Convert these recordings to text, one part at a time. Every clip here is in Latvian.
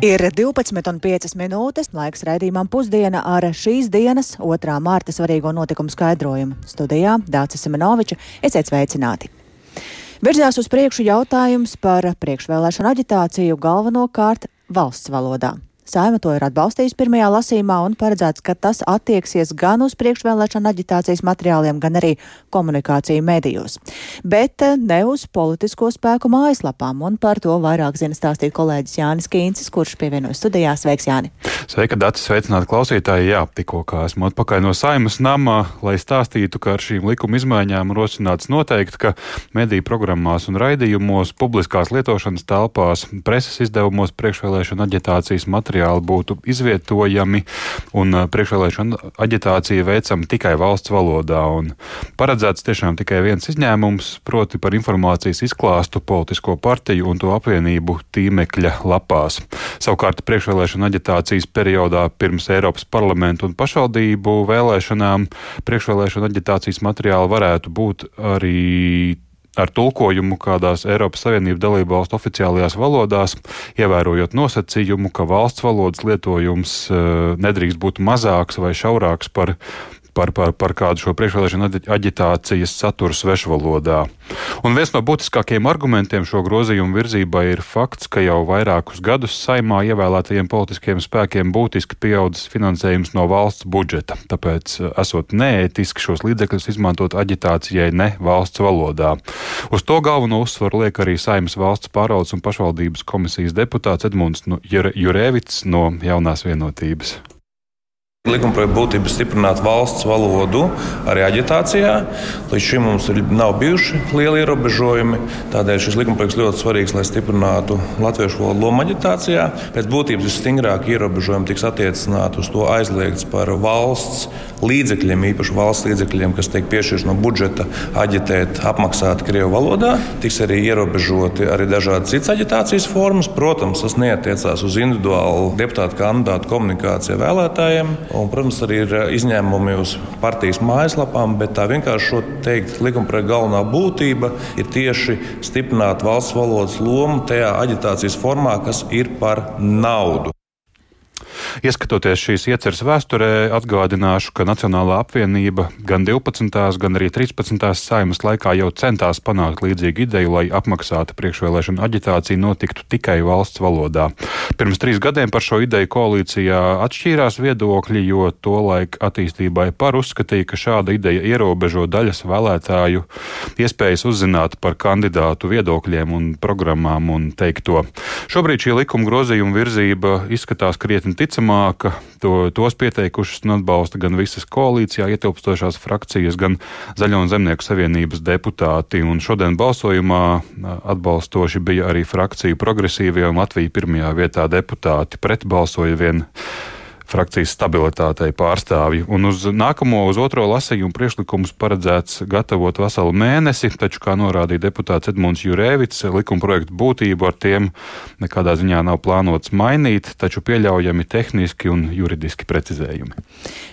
Ir 12,5 minūtes laiks raidījumam pusdiena ar šīs dienas 2. mārta svarīgo notikumu skaidrojumu. Studijā Dācis Semenoviča esiet sveicināti! Virzās uz priekšu jautājums par priekšvēlēšanu aģitāciju galvenokārt valsts valodā. Saima to ir atbalstījusi pirmajā lasīmā un paredzēts, ka tas attieksies gan uz priekšvēlēšana aģitācijas materiāliem, gan arī komunikāciju medijos. Bet eh, ne uz politisko spēku mājaslapām, un par to vairāk zina stāstīt kolēģis Jānis Kīncis, kurš pievienojas studijā. Sveiks, Jāni! Sveika, Dārts! Sveicināti klausītāji! Jā, tikko kā esmu atpakaļ no Saimas nama, lai stāstītu, ka ar šīm likuma izmaiņām rosināts noteikti, ka mediju programmās un raidījumos, publiskās lietošanas telpās, preses izdevumos priekšvēlēšana aģitācijas materiāli materiāli būtu izvietojami un priekšvēlēšana aģitācija veicama tikai valsts valodā. Paredzēts tiešām tikai viens izņēmums, proti par informācijas izklāstu politisko partiju un to apvienību tīmekļa lapās. Savukārt priekšvēlēšana aģitācijas periodā pirms Eiropas parlamentu un pašvaldību vēlēšanām priekšvēlēšana aģitācijas materiāli varētu būt arī ar tulkojumu kādās Eiropas Savienības dalību valstu oficiālajās valodās, ievērojot nosacījumu, ka valsts valodas lietojums eh, nedrīkst būt mazāks vai šaurāks par par, par, par kādu šo priekšvēlēšanu aģitācijas saturu svešvalodā. Un viens no būtiskākajiem argumentiem šo grozījumu virzībai ir fakts, ka jau vairākus gadus saimā ievēlētajiem politiskiem spēkiem būtiski pieaudzis finansējums no valsts budžeta. Tāpēc eh, esot neētiski šos līdzekļus izmantot aģitācijai ne valsts valodā. Uz to galveno uzsvaru liek arī Saimas valsts pārvaldes un pašvaldības komisijas deputāts Edmunds Jurēvits no jaunās vienotības. Likumprojekta būtība ir stiprināt valsts valodu arī aģitācijā. Līdz šim mums ir, nav bijuši lieli ierobežojumi. Tādēļ šis likumprojekts ļoti svarīgs, lai stiprinātu latviešu valodu lomu aģitācijā. Pēc būtības visstingrāk ierobežojumi tiks attiecināti uz to aizliegts par valsts līdzekļiem, īpaši valsts līdzekļiem, kas tiek piešķirti no budžeta, aģitēt, apmaksāt Krievu valodā. Tiks arī ierobežoti arī dažādas citas aģitācijas formas. Protams, tas neatiecās uz individuālu deputātu kandidātu komunikāciju vēlētājiem. Un, protams, arī ir eh, izņēmumi uz partijas mājaslapām, bet tā vienkārši teikt, likumprojekta galvenā būtība ir tieši stiprināt valsts valodas lomu tajā aģitācijas formā, kas ir par naudu. Ieskatoties šīs ieceres vēsturē, atgādināšu, ka Nacionālā apvienība gan 12. gan arī 13. saimas laikā jau centās panākt līdzīgu ideju, lai apmaksāta priekšvēlēšana aģitācija notiktu tikai valsts valodā. Pirms trīs gadiem par šo ideju koalīcijā atšķīrās viedokļi, jo tolaik attīstībai par uzskatīja, ka šāda ideja ierobežo daļas vēlētāju iespējas uzzināt par kandidātu viedokļiem un programmām un teikto. Šobrīd šī likuma grozījuma virzība izskatās krietni ticama ticamāka. To, tos pieteikušas un atbalsta gan visas koalīcijā ietilpstošās frakcijas, gan Zaļo un Zemnieku savienības deputāti. Un šodien balsojumā atbalstoši bija arī frakciju progresīvie un Latvija pirmajā vietā deputāti. Pret balsoja vien frakcijas stabilitātei pārstāvji. Un uz nākamo, uz otro lasījumu priekšlikumus paredzēts gatavot veselu mēnesi, taču, kā norādīja deputāts Edmunds Jurēvits, likuma projektu būtību ar tiem nekādā ziņā nav plānots mainīt, taču pieļaujami tehniski un juridiski precizējumi.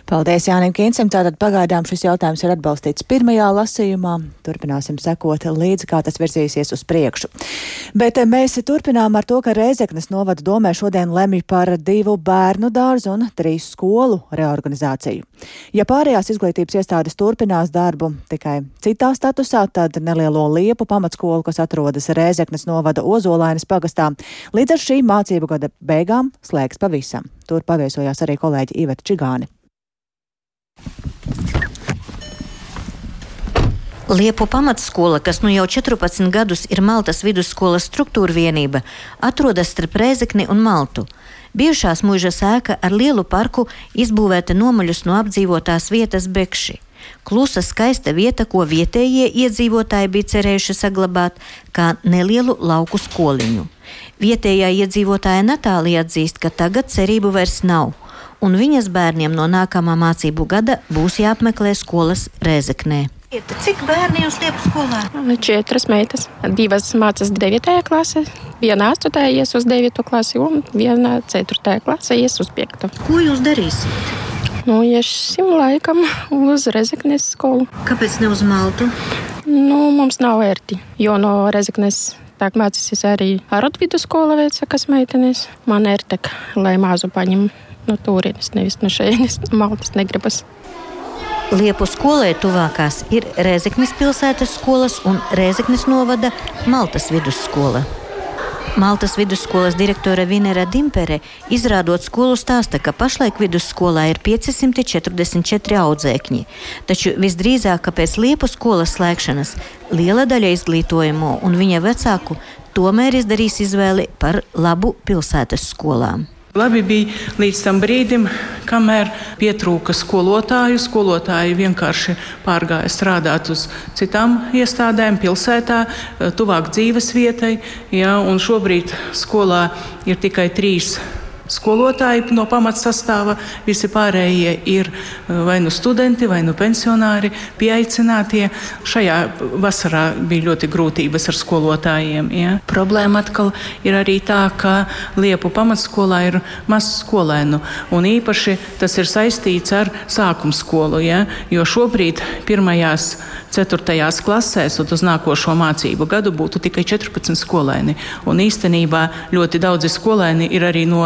Paldies Jānim Kīncim. Tātad pagaidām šis jautājums ir atbalstīts pirmajā lasījumā. Turpināsim sekot līdzi, kā tas virzīsies uz priekšu. Bet mēs turpinām ar to, ka Reizeknas novada domē šodien lemj par divu bērnu dārzu un trīs skolu reorganizāciju. Ja pārējās izglītības iestādes turpinās darbu tikai citā statusā, tad nelielo liepu pamatskolu, kas atrodas Reizeknas novada Ozolainas pagastā, līdz ar šī mācību gada beigām slēgs pavisam. Tur paviesojās arī kolēģi Iveta Čigāni. Liepu pamatskola, kas nu jau 14 gadus ir Maltas vidusskolas struktūra vienība, atrodas starp Rēzekni un Maltu. Bijušās mūža sēka ar lielu parku izbūvēta nomaļus no apdzīvotās vietas Bekši. Klusa, skaista vieta, ko vietējie iedzīvotāji bija cerējuši saglabāt kā nelielu lauku skoliņu. Vietējā iedzīvotāja Natālija atzīst, ka tagad cerību vairs nav, un viņas bērniem no nākamā mācību gada būs jāapmeklē skolas Rēzeknē. Cik bērni jūs liekat skolā? Četras meitas. Divas mācās 9. klasē, viena 8. ies uz 9. klasi un viena 4. klasē ies uz 5. Ko jūs darīsiet? Nu, iesim laikam uz Rezeknes skolu. Kāpēc ne uz Maltu? Nu, mums nav vērti, jo no Rezeknes Tā mācīsies arī Arot vidusskola veica, kas meitenes. Man ir tā, lai māzu paņem no turienes, nevis no šejienes, maltas negribas. Liepu skolai tuvākās ir Rēzeknes pilsētas skolas un Rēzeknes novada Maltas vidusskola. Maltas vidusskolas direktore Vinera Dimpere izrādot skolu stāsta, ka pašlaik vidusskolā ir 544 audzēkņi, taču visdrīzāk, ka pēc liepu skolas slēgšanas liela daļa izglītojumu un viņa vecāku tomēr izdarīs izvēli par labu pilsētas skolām. Labi bija līdz tam brīdim, kamēr pietrūka skolotāju. Skolotāji vienkārši pārgāja strādāt uz citām iestādēm, pilsētā, tuvāk dzīves vietai. Ja, šobrīd skolā ir tikai trīs skolotāji no pamatsastāva, visi pārējie ir uh, vai nu studenti, vai nu pensionāri, pieaicinātie. Šajā vasarā bija ļoti grūtības ar skolotājiem. Ja. Problēma atkal ir arī tā, ka Liepu pamatskolā ir maz skolēnu, un īpaši tas ir saistīts ar sākuma skolu, ja, jo šobrīd pirmajās, ceturtajās klasēs un uz nākošo mācību gadu būtu tikai 14 skolēni, un īstenībā ļoti daudzi skolēni ir arī no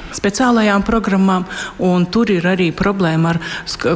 speciālajām programmām, un tur ir arī problēma ar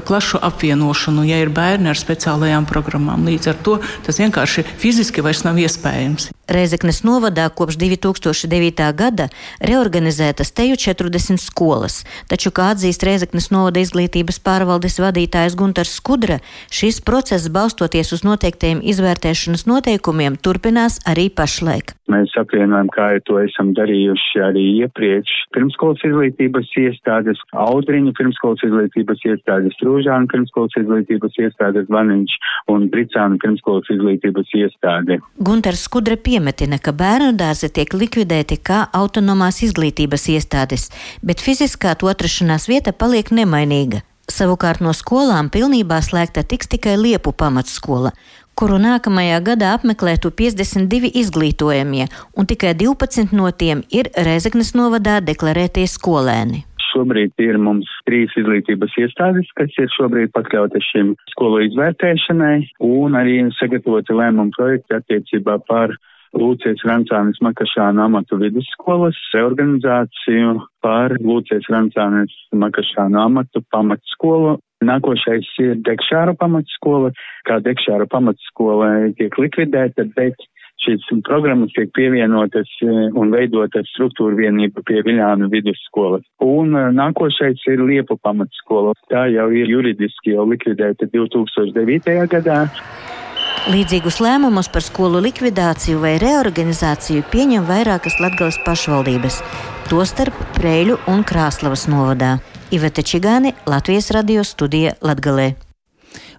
klašu apvienošanu, ja ir bērni ar speciālajām programmām. Līdz ar to tas vienkārši fiziski vairs nav iespējams. Reizeknes novadā kopš 2009. gada reorganizētas teju 40 skolas, taču, kā atzīst Reizeknes novada izglītības pārvaldes vadītājs Guntars Skudra, šis process balstoties uz noteiktiem izvērtēšanas noteikumiem turpinās arī pašlaik. Mēs apvienojam, kā jau to esam darījuši arī iepriekš. Pirmskolas izglītības iestādes, Audriņa pirmskolas izglītības iestādes, Rūžāna pirmskolas izglītības iestādes, Vaniņš un Bricāna pirmskolas izglītības iestāde. Gunters Skudra pie piemetina, ka bērnu dārzi tiek likvidēti kā autonomās izglītības iestādes, bet fiziskā to atrašanās vieta paliek nemainīga. Savukārt no skolām pilnībā slēgta tiks tikai Liepu pamatskola, kuru nākamajā gadā apmeklētu 52 izglītojamie, un tikai 12 no tiem ir Rezeknes novadā deklarētie skolēni šobrīd ir mums trīs izglītības iestādes, kas ir šobrīd pakļautas šim skolu izvērtēšanai un arī sagatavoti lēmumu projekti attiecībā par Lūcijas Rancānis Makašāna amatu vidusskolas reorganizāciju par Lūcijas Rancānis Makašāna amatu pamatskolu. Nākošais ir Dekšāra pamatskola, kā Dekšāra pamatskola tiek likvidēta, bet šīs programmas tiek pievienotas e, un veidotas struktūra vienība pie Viļānu vidusskolas. Un e, nākošais ir Liepu pamatskola. Tā jau ir juridiski jau likvidēta 2009. gadā. Līdzīgus lēmumus par skolu likvidāciju vai reorganizāciju pieņem vairākas Latvijas pašvaldības, tostarp Preļu un Krāslavas novadā. Iveta Čigāni, Latvijas radio studija Latgalē.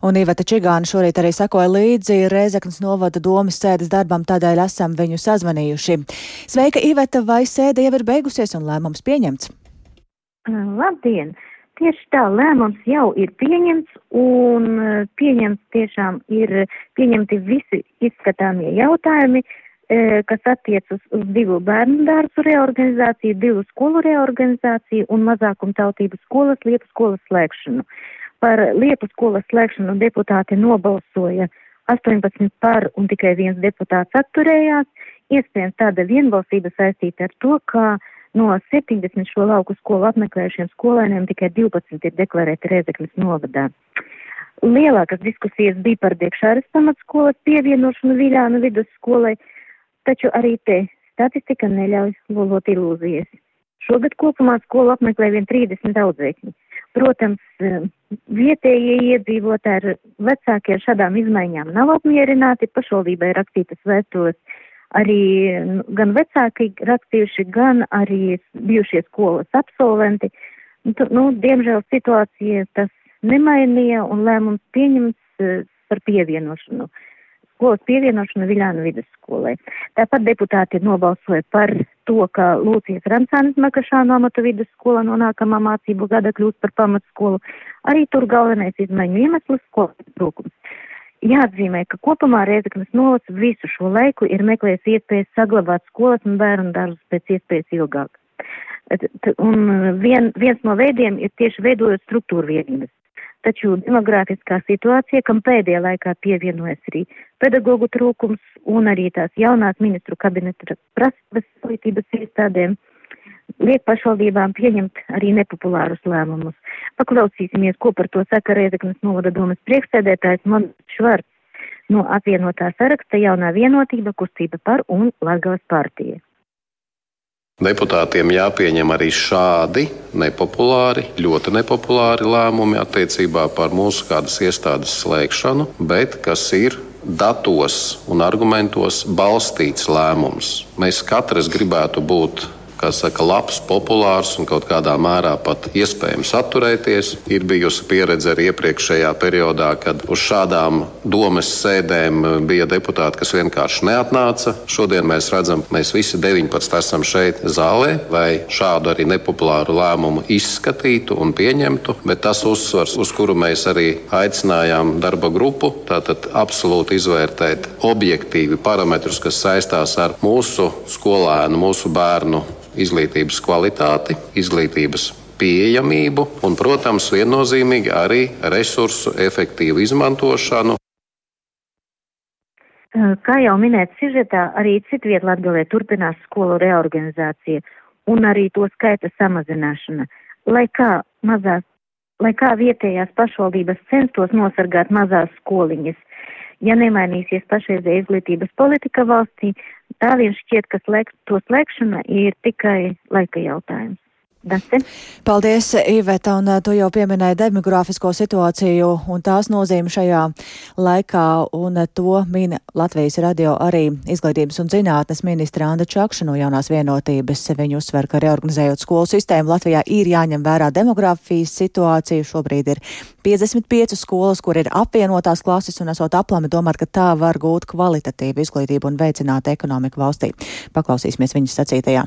Un Iveta Čigāna šorīt arī sakoja līdzi Rēzeknas novada domas sēdes darbam, tādēļ esam viņu sazvanījuši. Sveika, Iveta, vai sēde jau ir beigusies un lēmums pieņemts? Labdien! Tieši tā, lēmums jau ir pieņemts un pieņemts tiešām ir pieņemti visi izskatāmie jautājumi, e, kas attiecas uz divu bērnu dārzu reorganizāciju, divu skolu reorganizāciju un mazākumtautību skolas, lietu skolas slēgšanu. Par lietu skolas slēgšanu deputāti nobalsoja 18 par un tikai viens deputāts atturējās. Iespējams tāda vienbalsība saistīta ar to, ka No 70 šo lauku skolu apmeklējušiem skolēniem tikai 12 ir deklarēti Rēzekļas novadā. Lielākas diskusijas bija par Diekšāras pamatskolas pievienošanu Viļānu vidusskolai, taču arī te statistika neļauj lolot ilūzijas. Šogad kopumā skolu apmeklē vien 30 audzēkņi. Protams, vietējie iedzīvotāji ar vecākiem šādām izmaiņām nav apmierināti, pašvaldībai rakstītas vēstules arī gan vecāki rakstījuši, gan arī bijušie skolas absolventi. Nu, nu, diemžēl situācija tas nemainīja un lēmums pieņemts uh, par pievienošanu. Skolas pievienošanu Viļānu vidusskolai. Tāpat deputāti nobalsoja par to, ka Lūcijas Rancānis Makašānu amatu vidusskola no nākamā mācību gada kļūst par pamatskolu. Arī tur galvenais izmaiņu iemesls skolas trūkums. Jāatzīmē, ka kopumā Rēzaknes novads visu šo laiku ir meklējis iespējas saglabāt skolas un bērnu dārzus pēc iespējas ilgāk. Un vien, viens no veidiem ir tieši veidojot struktūru vienības. Taču demogrāfiskā situācija, kam pēdējā laikā pievienojas arī pedagoģu trūkums un arī tās jaunās ministru kabineta prasības izglītības iestādēm, liek pašvaldībām pieņemt arī nepopulārus lēmumus. Paklausīsimies, ko par to saka Reizeknas novada domas priekšsēdētājs Monats Švarts no apvienotā saraksta jaunā vienotība kustība par un Latgales partija. Deputātiem jāpieņem arī šādi nepopulāri, ļoti nepopulāri lēmumi attiecībā par mūsu kādas iestādes slēgšanu, bet kas ir datos un argumentos balstīts lēmums. Mēs katrs gribētu būt kā saka, labs, populārs un kaut kādā mērā pat iespējams atturēties. Ir bijusi pieredze arī iepriekšējā periodā, kad uz šādām domas sēdēm bija deputāti, kas vienkārši neatnāca. Šodien mēs redzam, mēs visi 19 esam šeit zālē, lai šādu arī nepopulāru lēmumu izskatītu un pieņemtu, bet tas uzsvars, uz kuru mēs arī aicinājām darba grupu, tātad absolūti izvērtēt objektīvi parametrus, kas saistās ar mūsu skolēnu, mūsu bērnu izglītības kvalitāti, izglītības pieejamību un, protams, viennozīmīgi arī resursu efektīvu izmantošanu. Kā jau minēts sižetā, arī citviet Latgalē turpinās skolu reorganizācija un arī to skaita samazināšana. Lai kā mazās, lai kā vietējās pašvaldības censtos nosargāt mazās skoliņas, ja nemainīsies pašreizē izglītības politika valstī, tā vien šķiet, ka slēg, to slēgšana ir tikai laika jautājums. Dasi? Paldies, Iveta, un uh, tu jau pieminēji demografisko situāciju un tās nozīmi šajā laikā, un uh, to min Latvijas radio arī izglītības un zinātnes ministra Anda Čakša no jaunās vienotības. Viņa uzsver, ka reorganizējot skolu sistēmu Latvijā ir jāņem vērā demografijas situācija. Šobrīd ir 55 skolas, kur ir apvienotās klases, un esot aplami domāt, ka tā var gūt kvalitatīvu izglītību un veicināt ekonomiku valstī. Paklausīsimies viņas sacītajā.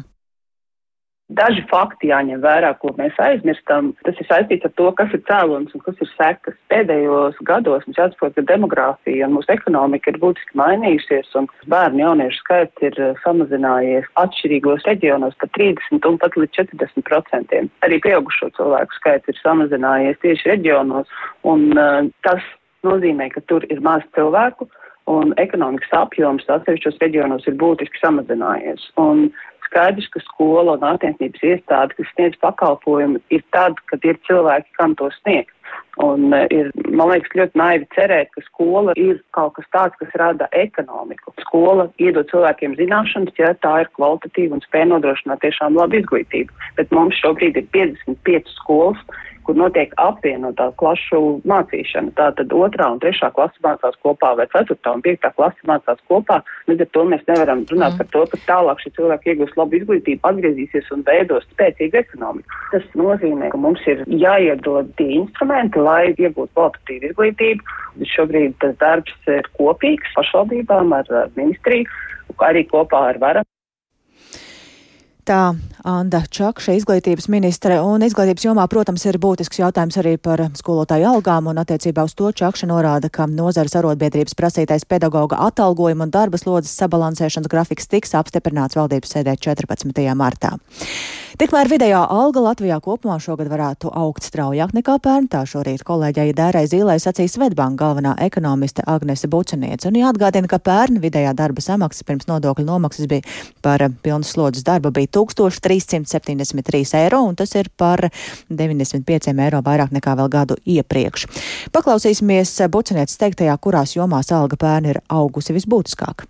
Daži fakti jāņem vērā, ko mēs aizmirstam. Tas ir saistīts ar to, kas ir cēlonis un kas ir sekas. Pēdējos gados mums jāsaprot, ka demogrāfija un mūsu ekonomika ir būtiski mainījusies, un bērnu jauniešu skaits ir eh, samazinājies atšķirīgos reģionos par 30 un pat līdz 40 procentiem. Arī pieaugušo cilvēku skaits ir samazinājies tieši reģionos, un uh, tas nozīmē, ka tur ir maz cilvēku, un ekonomikas apjoms atsevišķos reģionos ir būtiski samazinājies. Un, skaidrs, ka skola un attiecības iestāde, kas sniedz pakalpojumu, ir tad, kad ir cilvēki, kam to sniegt. Un uh, ir, man liekas, ļoti naivi cerēt, ka skola ir kaut kas tāds, kas rada ekonomiku. Skola iedod cilvēkiem zināšanas, ja tā ir kvalitatīva un spēj nodrošināt tiešām labu izglītību. Bet mums šobrīd ir 55 skolas, kur notiek apvienotā klašu mācīšana. Tātad otrā un trešā klasa mācās kopā, vai ceturtā un piektā klasa mācās kopā. Līdz ar to mēs nevaram runāt mm. par to, ka tālāk šie cilvēki iegūs labu izglītību, atgriezīsies un veidos spēcīgu ekonomiku. Tas nozīmē, ka mums ir jāiedod tie instrumenti, lai iegūtu kvalitatīvu izglītību. Šobrīd tas darbs ir kopīgs pašvaldībām ar ministriju, arī kopā ar varam. Tā Anda Čakša, izglītības ministre, un izglītības jomā, protams, ir būtisks jautājums arī par skolotāju algām, un attiecībā uz to Čakša norāda, ka nozares arotbiedrības prasītais pedagoga atalgojuma un darba slodzes sabalansēšanas grafiks tiks apstiprināts valdības sēdē 14. martā. Tikmēr vidējā alga Latvijā kopumā šogad varētu augt straujāk nekā pērn, tā šorīt kolēģei Dērai Zīlē sacīja Svetbanka galvenā ekonomiste Agnese Bučaniece, un jāatgādina, ka pērn vidējā darba samaksa pirms nodokļu nomaksas bija par pilnas slodzes darbu bija 1373 eiro, un tas ir par 95 eiro vairāk nekā vēl gadu iepriekš. Paklausīsimies Bucinietes teiktajā, kurās jomās alga pērni ir augusi visbūtiskāk.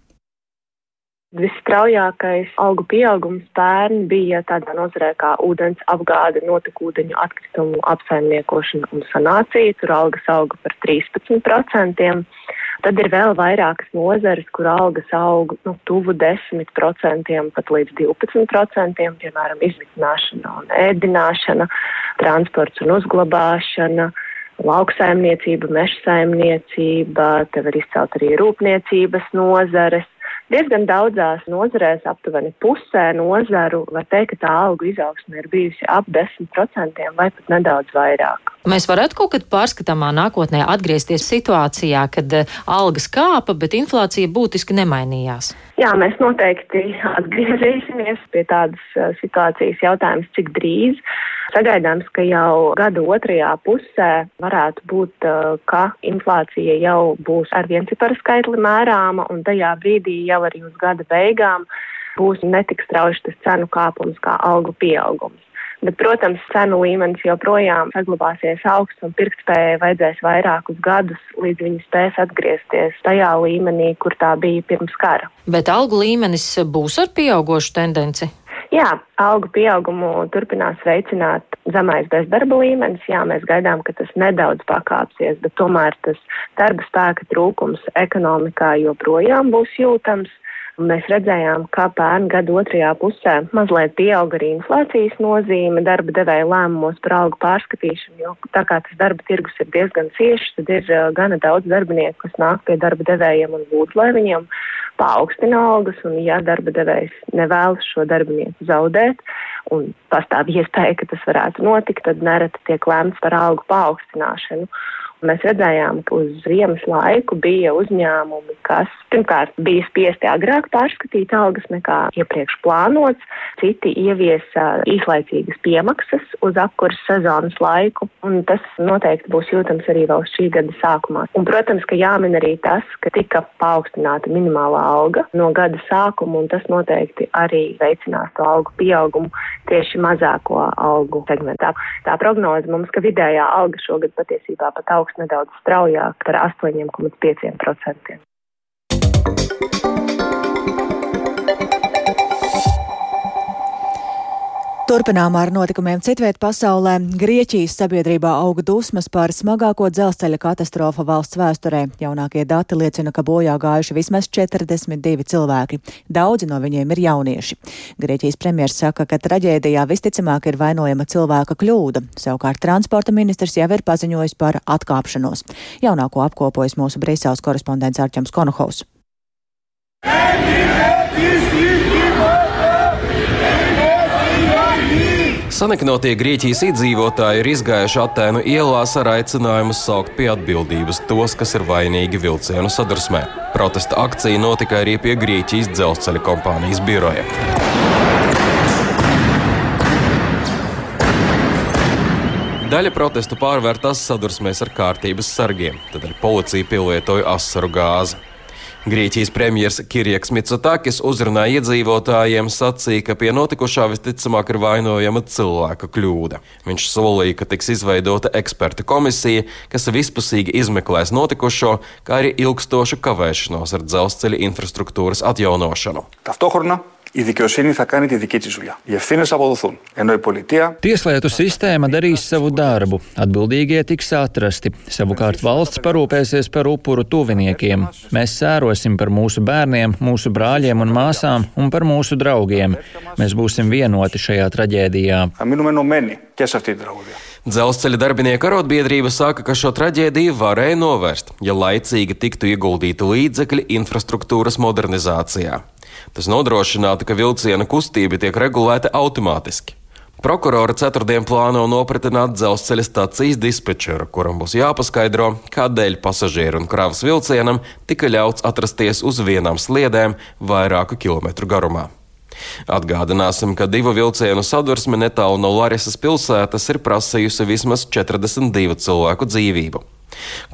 Visstraujākais algu pieaugums pērn bija tādā nozarē kā ūdens apgāde, notekūdeņu atkritumu apsaimniekošana un sanācija. Tur algas auga par 13%. Tad ir vēl vairākas nozares, kur algas aug nu, tuvu 10%, pat līdz 12%, piemēram, izmitināšana un ēdināšana, transports un uzglabāšana lauksaimniecība, mežsaimniecība, te var izcelt arī rūpniecības nozares. Diezgan daudzās nozarēs, aptuveni pusē nozaru, var teikt, ka tā algu izaugsme ir bijusi ap 10% vai pat nedaudz vairāk. Mēs varētu kaut kad pārskatāmā nākotnē atgriezties situācijā, kad eh, algas kāpa, bet inflācija būtiski nemainījās. Jā, mēs noteikti atgriezīsimies pie tādas uh, situācijas jautājums, cik drīz. Sagaidāms, ka jau gada otrajā pusē varētu būt, uh, ka inflācija jau būs ar vienciparu skaitli mērāma, un tajā brīdī jau arī uz gada beigām būs netik strauji tas cenu kāpums kā algu pieaugums. Bet, protams, cenu līmenis joprojām saglabāsies augsts un pirktspējai vajadzēs vairākus gadus, līdz viņi spēs atgriezties tajā līmenī, kur tā bija pirms kara. Bet algu līmenis būs ar pieaugošu tendenci? Jā, algu pieaugumu turpinās veicināt zemais bezdarba līmenis. Jā, mēs gaidām, ka tas nedaudz pakāpsies, bet tomēr tas darba spēka trūkums ekonomikā joprojām būs jūtams. Mēs redzējām, ka pērn gada otrajā pusē mazliet pieauga arī inflācijas nozīme darba devēja lēmumos par algu pārskatīšanu, jo tā kā tas darba tirgus ir diezgan ciešs, tad ir uh, gana daudz darbinieku, kas nāk pie darba devējiem un lūdz, lai viņiem paaugstina algas, un ja darba devējs nevēlas šo darbinieku zaudēt, un pastāv iespēja, ka tas varētu notikt, tad nereti tiek lēmts par algu paaugstināšanu. Mēs redzējām, ka uz ziemas laiku bija uzņēmumi, kas pirmkārt bija spiesti agrāk pārskatīt algas nekā iepriekš plānots, citi ieviesa īslaicīgas piemaksas uz apkurses sezonas laiku, un tas noteikti būs jūtams arī vēl šī gada sākumā. Un, protams, ka jāmin arī tas, ka tika paaugstināta minimālā alga no gada sākuma, un tas noteikti arī veicinās to algu pieaugumu tieši mazāko algu segmentā. Tā prognoze mums, ka vidējā alga šogad patiesībā pat augsts nedaudz straujāk par 8,5%. Turpinām ar notikumiem citviet pasaulē. Grieķijas sabiedrībā auga dusmas par smagāko dzelzceļa katastrofu valsts vēsturē. Jaunākie dati liecina, ka bojā gājuši vismaz 42 cilvēki. Daudzi no viņiem ir jaunieši. Grieķijas premjers saka, ka traģēdijā visticamāk ir vainojama cilvēka kļūda. Savukārt transporta ministrs jau ir paziņojis par atkāpšanos. Jaunāko apkopojas mūsu Brīseles korespondents Arķems Konohaus. Saniknotie Grieķijas iedzīvotāji ir izgājuši Atēnu ielās ar aicinājumu saukt pie atbildības tos, kas ir vainīgi vilcienu sadursmē. Protesta akcija notika arī pie Grieķijas dzelzceļa kompānijas biroja. Daļa protestu pārvērtās sadursmēs ar kārtības sargiem, tad arī policija pielietoja asaru gāzi. Grieķijas premjers Kirjaks Mitsotakis uzrunā iedzīvotājiem sacīja, ka pie notikušā visticamāk ir vainojama cilvēka kļūda. Viņš solīja, ka tiks izveidota eksperta komisija, kas vispusīgi izmeklēs notikušo, kā arī ilgstošu kavēšanos ar dzelzceļa infrastruktūras atjaunošanu. Taftohurna. η δικαιοσύνη θα κάνει τη δική τη δουλειά. Οι ευθύνε αποδοθούν. Ενώ η πολιτεία. Tieslietu sistēma darīs savu darbu, atbildīgie tiks atrasti. Savukārt valsts parūpēsies par upuru tuviniekiem. Mēs sērosim par mūsu bērniem, mūsu brāļiem un māsām un par mūsu draugiem. Mēs būsim vienoti šajā traģēdijā. Dzelzceļa darbinieku arotbiedrība saka, ka šo traģēdiju varēja novērst, ja laicīgi tiktu ieguldīti līdzekļi infrastruktūras modernizācijā. Tas nodrošinātu, ka vilciena kustība tiek regulēta automātiski. Prokurora ceturtdien plāno nopratināt dzelzceļa stācijas dispečeru, kuram būs jāpaskaidro, kādēļ pasažieru un kravas vilcienam tika ļauts atrasties uz vienām sliedēm vairāku kilometru garumā. Atgādināsim, ka divu vilcienu sadursme netālu no Larisas pilsētas ir prasījusi vismaz 42 cilvēku dzīvību.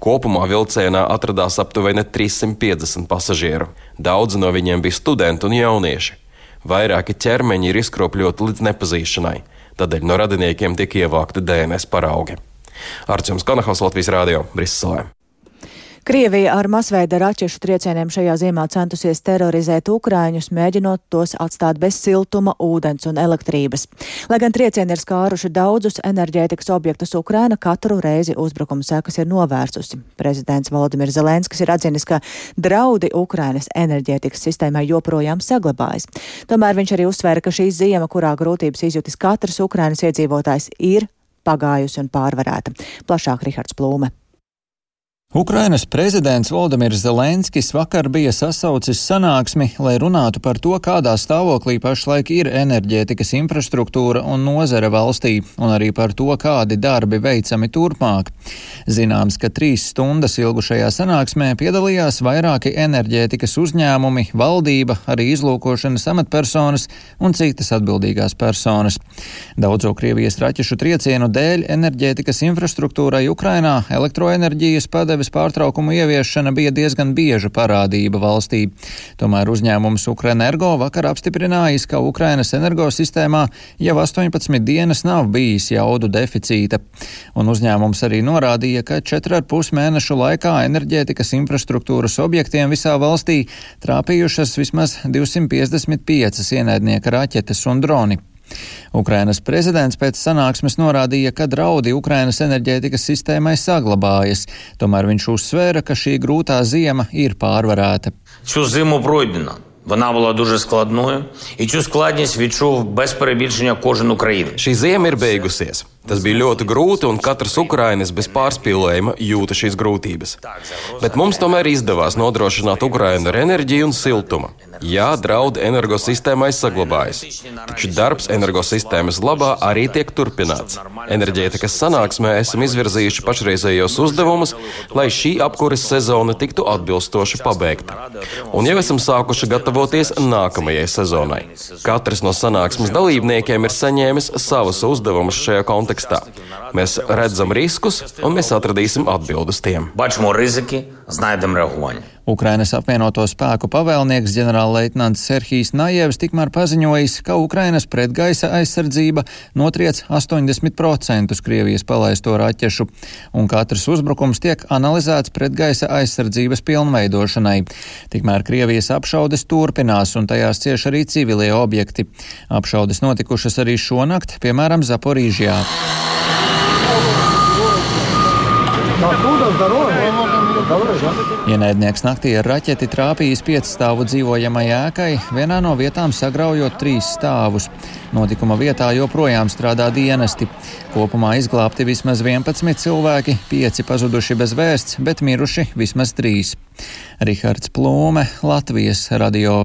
Kopumā vilcienā atradās aptuveni 350 pasažieru. Daudzi no viņiem bija studenti un jaunieši. Vairāki ķermeņi ir izkropļoti līdz nepazīšanai, tādēļ no radiniekiem tiek ievākti DNS paraugi. Arčuns Kanahos Latvijas Rādio Briselē. Krievija ar masveida raķešu triecieniem šajā ziemā centusies terorizēt ukrāņus, mēģinot tos atstāt bez siltuma, ūdens un elektrības. Lai gan triecieni ir skāruši daudzus enerģētikas objektus, Ukraina katru reizi uzbrukuma sekas ir novērsusi. Prezidents Volodimirs Zelenskis ir atzinis, ka draudi Ukrainas enerģētikas sistēmai joprojām saglabājas. Tomēr viņš arī uzsvēra, ka šī ziema, kurā grūtības izjutis katrs Ukrainas iedzīvotājs, ir pagājusi un pārvarēta. Plašāk Rihards Plūme. Ukrainas prezidents Valdemirs Zelenskis vakar bija sasaucis sanāksmi, lai runātu par to, kādā stāvoklī pašlaik ir enerģētikas infrastruktūra un nozare valstī, un arī par to, kādi darbi veicami turpmāk. Zināms, ka trīs stundas ilgušajā sanāksmē piedalījās vairāki enerģētikas uzņēmumi, valdība, arī izlūkošanas amatpersonas un citas atbildīgās personas. Daudzo Krievijas raķešu triecienu dēļ enerģētikas infrastruktūrai Ukrainā elektroenerģijas padeves darbības pārtraukumu ieviešana bija diezgan bieža parādība valstī. Tomēr uzņēmums Ukrenergo vakar apstiprinājis, ka Ukrainas energosistēmā jau 18 dienas nav bijis jaudu deficīta. Un uzņēmums arī norādīja, ka 4,5 mēnešu laikā enerģētikas infrastruktūras objektiem visā valstī trāpījušas vismaz 255 ienaidnieka raķetes un droni. Ukrainas prezidents pēc sanāksmes norādīja, ka draudi Ukrainas enerģētikas sistēmai saglabājas, tomēr viņš uzsvēra, ka šī grūtā ziema ir pārvarēta. Цю зиму пройдено. Вона була дуже складною, і цю складність відчув без перебільшення кожен українець. Šī ziema ir beigusies. Tas bija ļoti grūti, un katrs ukrānis bez pārspīlējuma jūta šīs grūtības. Bet mums tomēr izdevās nodrošināt Ukrainu ar enerģiju un siltumu. Jā, draudi energosistēmai saglabājas, taču darbs energosistēmas labā arī tiek turpināts. Enerģētikas sanāksmē esam izvirzījuši pašreizējos uzdevumus, lai šī apkures sezona tiktu atbilstoši pabeigta. Un jau esam sākuši gatavoties nākamajai sezonai. Katrs no sanāksmes dalībniekiem ir saņēmis savus uzdevumus šajā kontekstā kontekstā. Mēs redzam riskus, un mēs atradīsim atbildus tiem. Bačmo riziki, znaidam rehoņi. Ukrainas apvienoto spēku pavēlnieks ģenerālleitnants Serhijs Najevs tikmēr paziņojis, ka Ukrainas pretgaisa aizsardzība notriec 80% Krievijas palaisto raķešu, un katrs uzbrukums tiek analizēts pretgaisa aizsardzības pilnveidošanai. Tikmēr Krievijas apšaudes turpinās, un tajās cieš arī civilie objekti. Apšaudes notikušas arī šonakt, piemēram, Zaporīžjā. Оттуда здорово. Ienaidnieks naktī ar raķeti trāpījis piecstāvu dzīvojamai ēkai, vienā no vietām sagraujot trīs stāvus. Notikuma vietā joprojām strādā dienesti. Kopumā izglābti vismaz 11 cilvēki, 5 pazuduši bez vēsts, bet miruši vismaz 3. Rihards Plūme, Latvijas radio.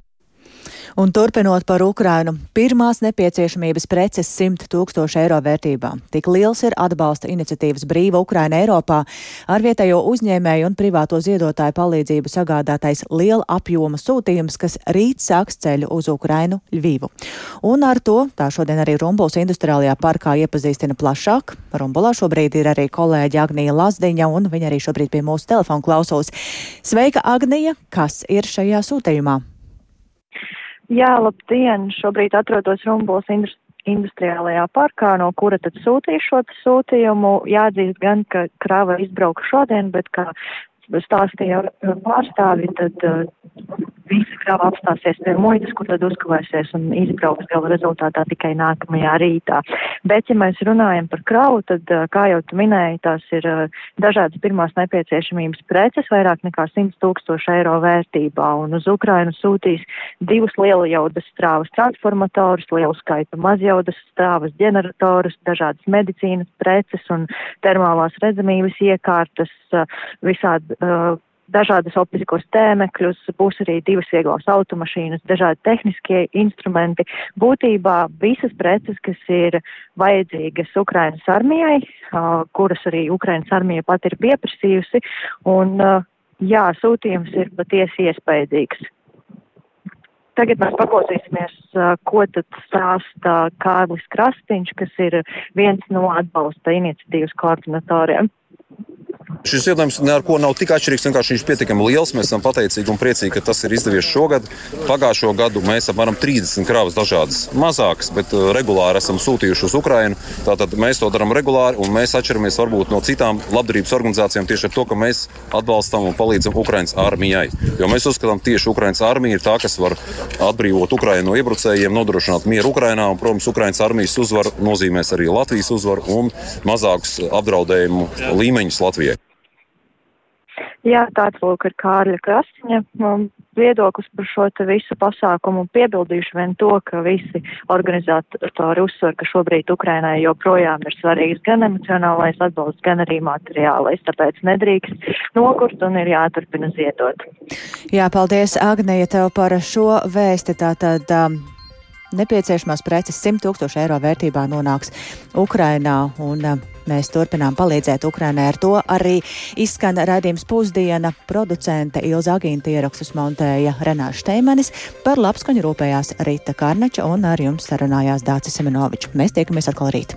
Un turpinot par Ukrainu, pirmās nepieciešamības preces 100 tūkstoši eiro vērtībā. Tik liels ir atbalsta iniciatīvas Brīva Ukraina Eiropā ar vietējo uzņēmēju un privāto ziedotāju palīdzību sagādātais liela apjoma sūtījums, kas rīt sāks ceļu uz Ukrainu Ļvivu. Un ar to tā šodien arī Rumbuls industriālajā parkā iepazīstina plašāk. Rumbulā šobrīd ir arī kolēģi Agnija Lazdiņa, un viņa arī šobrīd pie mūsu telefona klausos. Sveika, Agnija! Kas ir šajā sūtījumā? Jā, labdien! Šobrīd atrodos Rumbuls industriālajā parkā, no kura tad sūtīšu šo sūtījumu. Jāatzīst gan, ka krava izbrauka šodien, bet kā stāstīja pārstāvi, tad uh, visa krava apstāsies pie muitas, kur tad uzkavēsies un izbrauks gala rezultātā tikai nākamajā rītā. Bet, ja mēs runājam par kravu, tad, kā jau tu minēji, tās ir dažādas pirmās nepieciešamības preces, vairāk nekā 100 tūkstoši eiro vērtībā, un uz Ukrainu sūtīs divus lielu jaudas strāvas transformatorus, lielu skaitu mazjaudas strāvas ģeneratorus, dažādas medicīnas preces un termālās redzamības iekārtas, visādi uh, dažādas optiskos tēmekļus, būs arī divas vieglas automašīnas, dažādi tehniskie instrumenti. Būtībā visas preces, kas ir vajadzīgas Ukrainas armijai, kuras arī Ukrainas armija pat ir pieprasījusi, un jā, sūtījums ir patiesi iespaidīgs. Tagad mēs paklausīsimies, ko tad stāsta Kārlis Krastiņš, kas ir viens no atbalsta iniciatīvas koordinatoriem. Šis ziedojums neko nav tik atšķirīgs, vienkārši viņš ir pietiekami liels. Mēs esam pateicīgi un priecīgi, ka tas ir izdevies šogad. Pagājušo gadu mēs apmēram 30 kravas dažādas mazākas, bet uh, regulāri esam sūtījuši uz Ukrajinu. Tātad mēs to darām regulāri un mēs atšķiramies varbūt no citām labdarības organizācijām tieši ar to, ka mēs atbalstam un palīdzam Ukraiņas armijai. Jo mēs uzskatām, ka tieši Ukraiņas armija ir tā, kas var atbrīvot Ukraiņu no iebrucējiem, nodrošināt mieru Ukraiņā. Un, protams, Ukraiņas armijas uzvaru nozīmēs arī Latvijas uzvaru un mazākus apdraudējumu līmeņus Latvijai. Jā, tāds lūk ir Kārļa Krasņa um, viedoklis par šo visu pasākumu. Piebildīšu vien to, ka visi organizatori uzsver, ka šobrīd Ukrainai joprojām ir svarīgs gan emocionālais atbalsts, gan arī materiālais, tāpēc nedrīkst nokurt un ir jāturpina ziedot. Jā, paldies, Agneja, tev par šo vēsti. Tātad, um, nepieciešamās preces 100 tūkstoši eiro vērtībā nonāks Ukrainā. Un, uh, Mēs turpinām palīdzēt Ukrainai ar to. Arī izskan raidījums pusdiena. Producente Ilza Agīnta ierakstus montēja Renāša Steimanis. Par labskaņu rūpējās Rīta Karnača un ar jums sarunājās Dācis Semenovičs. Mēs tiekamies atkal rīt.